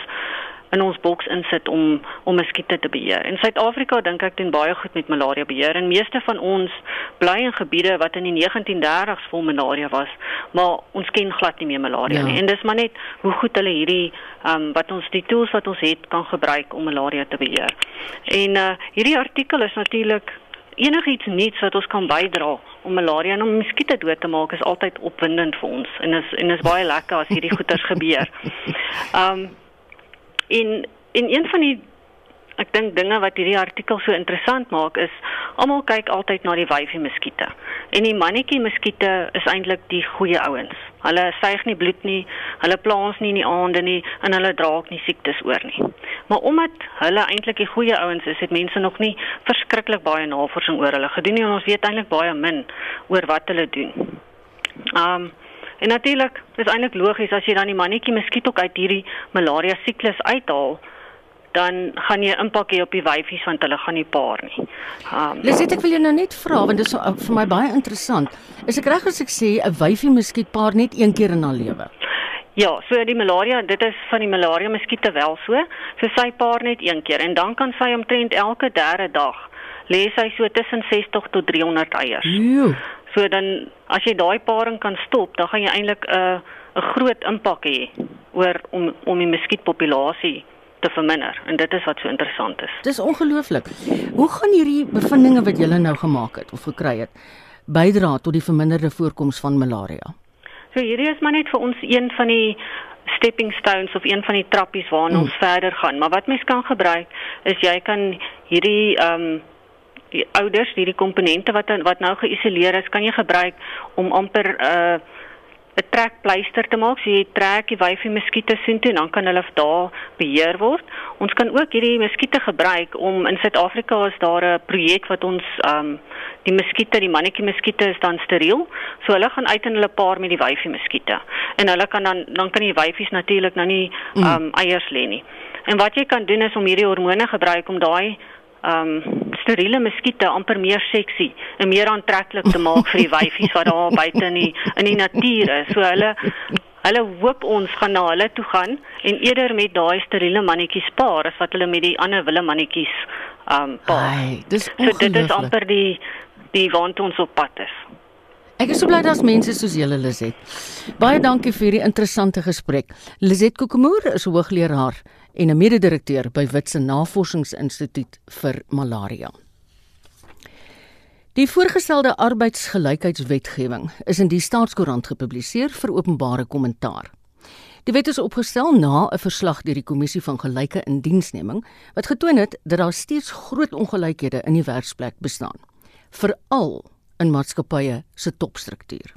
in ons boks insit om om muskiete te beheer. In Suid-Afrika dink ek doen baie goed met malaria beheer en meeste van ons bly in gebiede wat in die 1930s vol malaria was, maar ons ken glad nie meer malaria ja. nie. En dis maar net hoe goed hulle hierdie ehm um, wat ons die tools wat ons het kan gebruik om malaria te beheer. En uh hierdie artikel is natuurlik enigiets nuuts wat ons kan bydra om malaria en om muskiete dood te maak is altyd opwindend vir ons en is en is baie lekker as hierdie goeters gebeur. Ehm um, En en een van die ek dink dinge wat hierdie artikel so interessant maak is almal kyk altyd na die wyfie muskiete. En die mannetjie muskiete is eintlik die goeie ouens. Hulle suig nie bloed nie, hulle plaas nie in die aande nie en hulle dra ook nie siektes oor nie. Maar omdat hulle eintlik die goeie ouens is, het mense nog nie verskriklik baie navorsing oor hulle gedoen nie en ons weet eintlik baie min oor wat hulle doen. Um En natuurlik, dis eintlik logies as jy dan die mannetjie muskiet ook uit hierdie malaria siklus uithaal, dan gaan jy impak hê op die wyfies want hulle gaan nie paar nie. Um Liset, ek wil jou nou net vra want dit is uh, vir my baie interessant. Is ek reg as ek sê 'n wyfie muskiet paar net een keer in haar lewe? Ja, so die malaria, dit is van die malaria muskiete wel so. So sy paar net een keer en dan kan sy omtrent elke derde dag lê sy so tussen 60 tot 300 eiers. Jo. So dan as jy daai paring kan stop, dan gaan jy eintlik 'n uh, 'n groot impak hê oor om om die muskietpopulasie te verminder en dit is wat so interessant is. Dis ongelooflik. Hoe gaan hierdie bevindinge wat julle nou gemaak het of gekry het bydra tot die verminderde voorkoms van malaria? So hierdie is maar net vir ons een van die stepping stones of een van die trappies waarna mm. ons verder gaan. Maar wat mens kan gebruik is jy kan hierdie ehm um, die ouders, hierdie komponente wat wat nou geïsoleer is, kan jy gebruik om amper 'n uh, 'n trekpleister te maak. So jy trek die wyfie muskiete soontoe en dan kan hulle daar beheer word. Ons kan ook hierdie muskiete gebruik om in Suid-Afrika is daar 'n projek wat ons um die muskiete, die mannetjie muskiete is dan steriel. So hulle gaan uit en hulle paar met die wyfie muskiete. En hulle kan dan dan kan die wyfies natuurlik nou nie um mm. eiers lê nie. En wat jy kan doen is om hierdie hormone gebruik om daai um steriele muskiete amper meer seksie en meer aantreklik te maak vir die wyfies wat daar buite in die in die natuur is. So hulle hulle hoop ons gaan na hulle toe gaan en eerder met daai steriele mannetjies paar as wat hulle met die ander wille mannetjies um paar. Ai, dis so dit is amper die die waant ons op pad is. Ek is so bly daar's mense soos julle Lizet. Baie dankie vir hierdie interessante gesprek. Lizet Kokemoer is hoogleraar en 'n mede-direkteur by Witse Navorsingsinstituut vir Malaria. Die voorgestelde arbeidsgelykheidswetgewing is in die Staatskoerant gepubliseer vir openbare kommentaar. Die wet is opgestel na 'n verslag deur die Kommissie van Gelyke Indiensneming wat getoon het dat daar steeds groot ongelykhede in die werksplek bestaan, veral in maatskappye se topstruktuur.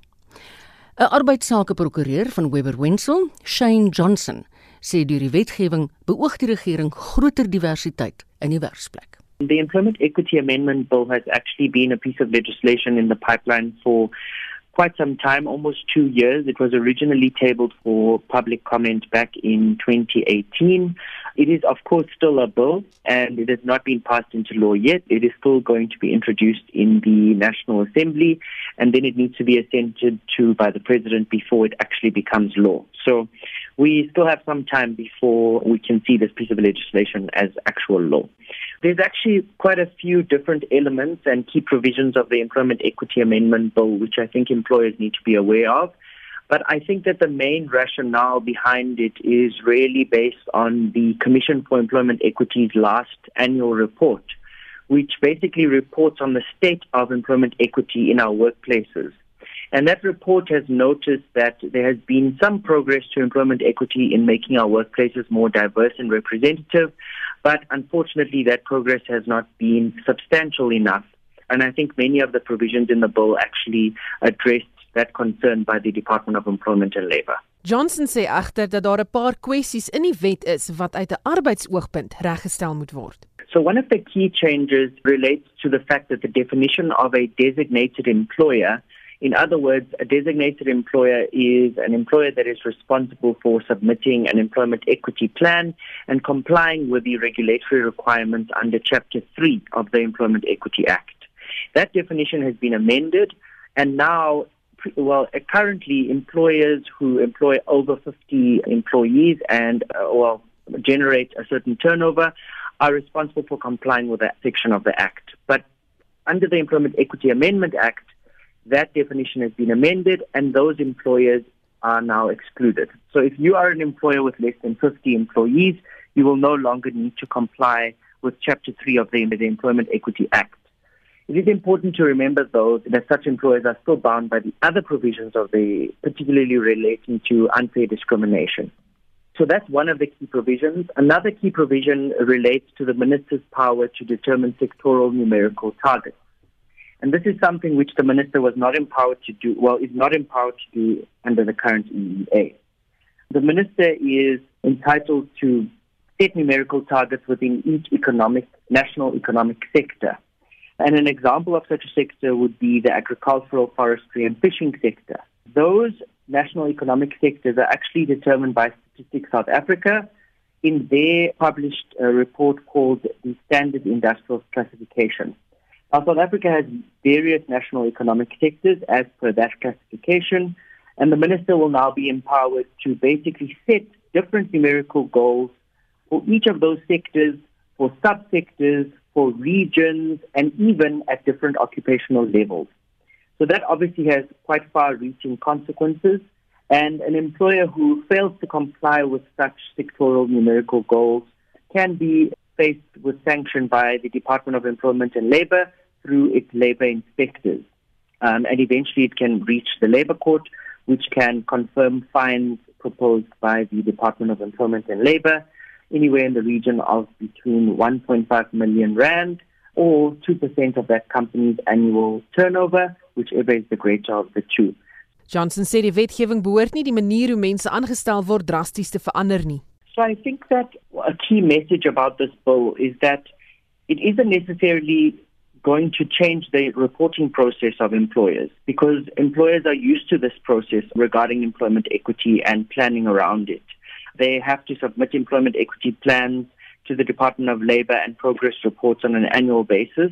'n Arbeidsake prokureur van Webber Wentzel, Shane Johnson, sê deur die wetgewing beoog die regering groter diversiteit in die werksplek. The Employment Equity Amendment Bill has actually been a piece of legislation in the pipeline for quite some time, almost two years. It was originally tabled for public comment back in 2018. It is, of course, still a bill and it has not been passed into law yet. It is still going to be introduced in the National Assembly and then it needs to be assented to by the President before it actually becomes law. So we still have some time before we can see this piece of legislation as actual law. There's actually quite a few different elements and key provisions of the Employment Equity Amendment Bill which I think employers need to be aware of. But I think that the main rationale behind it is really based on the Commission for Employment Equity's last annual report, which basically reports on the state of employment equity in our workplaces. And that report has noticed that there has been some progress to employment equity in making our workplaces more diverse and representative, but unfortunately that progress has not been substantial enough. And I think many of the provisions in the bill actually address that concern by the Department of Employment and Labour. Johnson sê egter dat daar 'n paar kwessies in die wet is wat uit 'n arbeidsoogpunt reggestel moet word. So one of the key changes relates to the fact that the definition of a designated employer In other words, a designated employer is an employer that is responsible for submitting an employment equity plan and complying with the regulatory requirements under Chapter 3 of the Employment Equity Act. That definition has been amended, and now well, currently employers who employ over 50 employees and, uh, well, generate a certain turnover are responsible for complying with that section of the Act. But under the Employment Equity Amendment Act, that definition has been amended and those employers are now excluded. So if you are an employer with less than 50 employees, you will no longer need to comply with Chapter 3 of the, Employment Equity Act. It is important to remember, though, that such employers are still bound by the other provisions of the, particularly relating to unfair discrimination. So that's one of the key provisions. Another key provision relates to the minister's power to determine sectoral numerical targets. And this is something which the minister was not empowered to do, well, is not empowered to do under the current EEA. The minister is entitled to set numerical targets within each economic, national economic sector. And an example of such a sector would be the agricultural, forestry, and fishing sector. Those national economic sectors are actually determined by Statistics South Africa in their published uh, report called the Standard Industrial Classification. Now, South Africa has various national economic sectors as per that classification, and the minister will now be empowered to basically set different numerical goals for each of those sectors, for subsectors, for regions, and even at different occupational levels. So that obviously has quite far-reaching consequences. And an employer who fails to comply with such sectoral numerical goals can be faced with sanction by the Department of Employment and Labor through its labor inspectors. Um, and eventually it can reach the labor court, which can confirm fines proposed by the Department of Employment and Labor anywhere in the region of between 1.5 million rand or 2% of that company's annual turnover, whichever is the greater of the two. Johnson sê die wetgewing behoort nie die manier hoe mense aangestel word drasties te verander nie. So I think that a key message about this bill is that it isn't necessarily going to change the reporting process of employers because employers are used to this process regarding employment equity and planning around it. They have to submit employment equity plans to the Department of Labor and progress reports on an annual basis.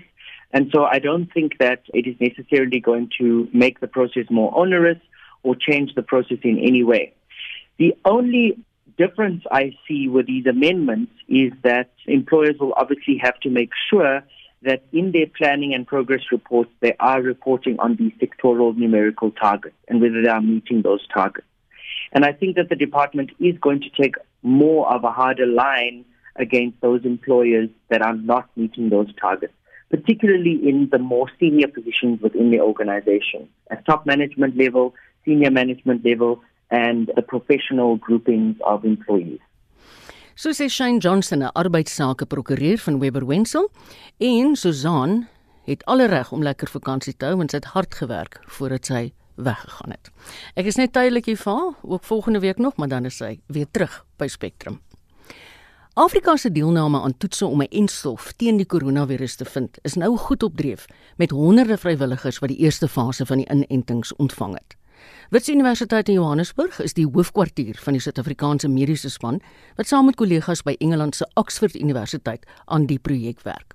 And so I don't think that it is necessarily going to make the process more onerous or change the process in any way. The only difference I see with these amendments is that employers will obviously have to make sure that in their planning and progress reports, they are reporting on these sectoral numerical targets and whether they are meeting those targets. And I think that the department is going to take more of a harder line against those employers that are not meeting those targets, particularly in the more senior positions within the organization, at top management level, senior management level, and the professional groupings of employees. So sê Shane Johnson, 'n arbeidsake prokureur van Webber Wensel, en Susan het alle reg om lekker vakansie te hou want sy het hard gewerk voordat sy weggegaan het. Ek is net tydelik hier vir ook volgende week nog, maar dan is sy weer terug by Spectrum. Afrika se deelname aan toetse om 'n enstof teen die koronavirus te vind, is nou goed op dreef met honderde vrywilligers wat die eerste fase van die inentings ontvang het. Wits Universiteit in Johannesburg is die hoofkwartier van die Suid-Afrikaanse mediese span wat saam met kollegas by Engeland se Oxford Universiteit aan die projek werk.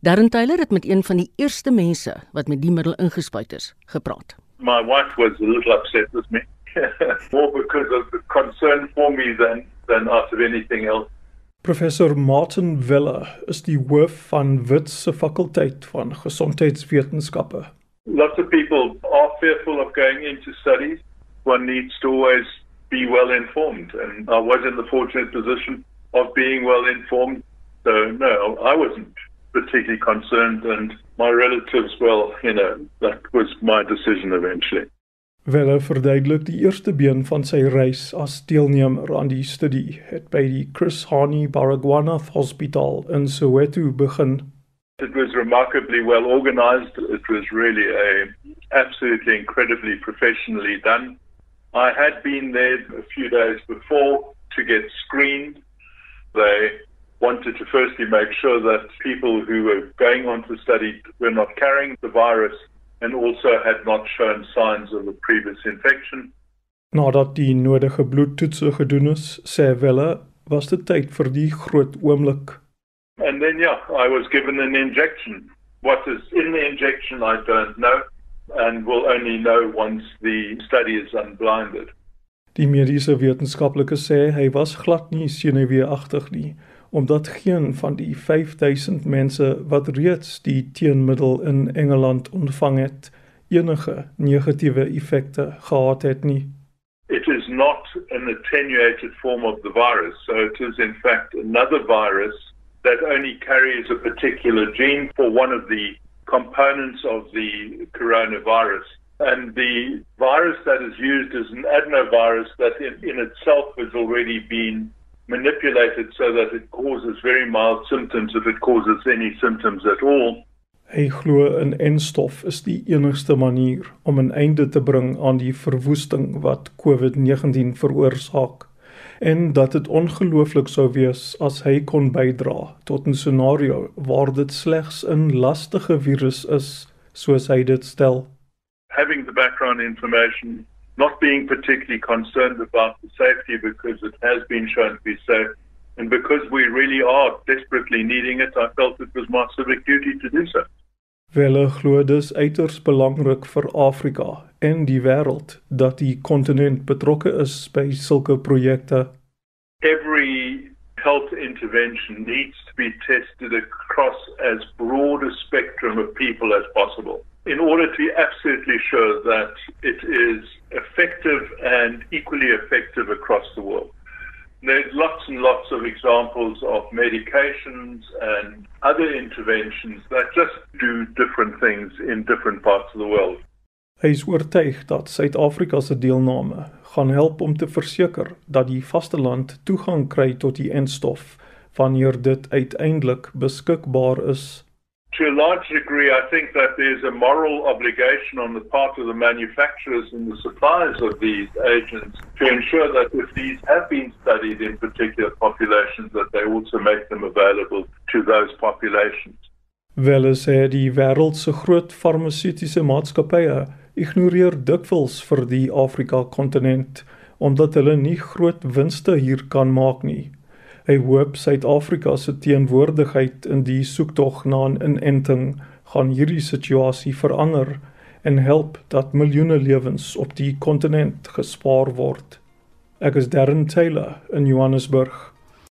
Darren Taylor het met een van die eerste mense wat met die middel ingespuit is, gepraat. My wife was a little upset with me, more because of the concern for me than than out of anything else. Professor Martin Villa is die hoof van Wits se fakulteit van gesondheidswetenskappe. Lots of people are fearful of going into studies. One needs to always be well informed, and I was in the fortunate position of being well informed. So, no, I wasn't particularly concerned, and my relatives, well, you know, that was my decision eventually. Welle verduidelik die eerste been van sy reis as deelnemer aan die studie het by die Chris Hani Baragwanath Hospital in Soweto begin It was remarkably well organized. It was really a absolutely incredibly professionally done. I had been there a few days before to get screened. They wanted to firstly make sure that people who were going on to study were not carrying the virus and also had not shown signs of a previous infection. Nadat die nodige bloedtoetse gedoen is, sê Welle, was dit tyd vir die groot oomblik. And then, yeah, I was given an injection. What is in the injection, I don't know, and will only know once the study is unblinded. Die mediese wetenskaplike sê hy was glad nie senuweeagtig nie, omdat geen van die 5000 mense wat reeds die teenmiddel in Engeland ontvang het, enige negatiewe effekte gehad het nie. It is not an attenuated form of the virus, so it is in fact another virus that only carries a particular gene for one of the components of the coronavirus. And the virus that is used is an adenovirus that in, in itself has already been manipulated so that it causes very mild symptoms if it causes any symptoms at all. Hy glo 'n enstof is die enigste manier om 'n einde te bring aan die verwoesting wat COVID-19 veroorsaak en dat dit ongelooflik sou wees as hy kon bydra tot 'n scenario waar dit slegs 'n lastige virus is soos hy dit stel. Having the background information, not being particularly concerned about the safety because it has been shown to be safe and because we really are desperately needing it, I felt it was my civic duty to do so. Welle glo dis uiters belangrik vir Afrika en die wêreld dat die kontinent betrokke is by sulke projekte. Every health intervention needs to be tested across as broad a spectrum of people as possible in order to be absolutely sure that it is effective and equally effective across the world. There's lots and lots of examples of medications and other interventions that just do different things in different parts of the world. Hy is oortuig dat Suid-Afrika se deelname gaan help om te verseker dat die vasteland toegang kry tot die enstof wanneer dit uiteindelik beskikbaar is. To a large degree, I think that there's a moral obligation on the part of the manufacturers and the suppliers of these agents to ensure that if these have been studied in particular populations, that they also make them available to those populations. Wel sê die wêreld se groot farmaseutiese maatskappye ignoreer dikwels vir die Afrika kontinent omdat hulle nie groot winste hier kan maak nie. Hy hoop Suid-Afrika se teenwoordigheid in die soektog na 'n inenting gaan hierdie situasie verander en help dat miljoene lewens op die kontinent gespaar word. Ek is Darren Taylor in Johannesburg.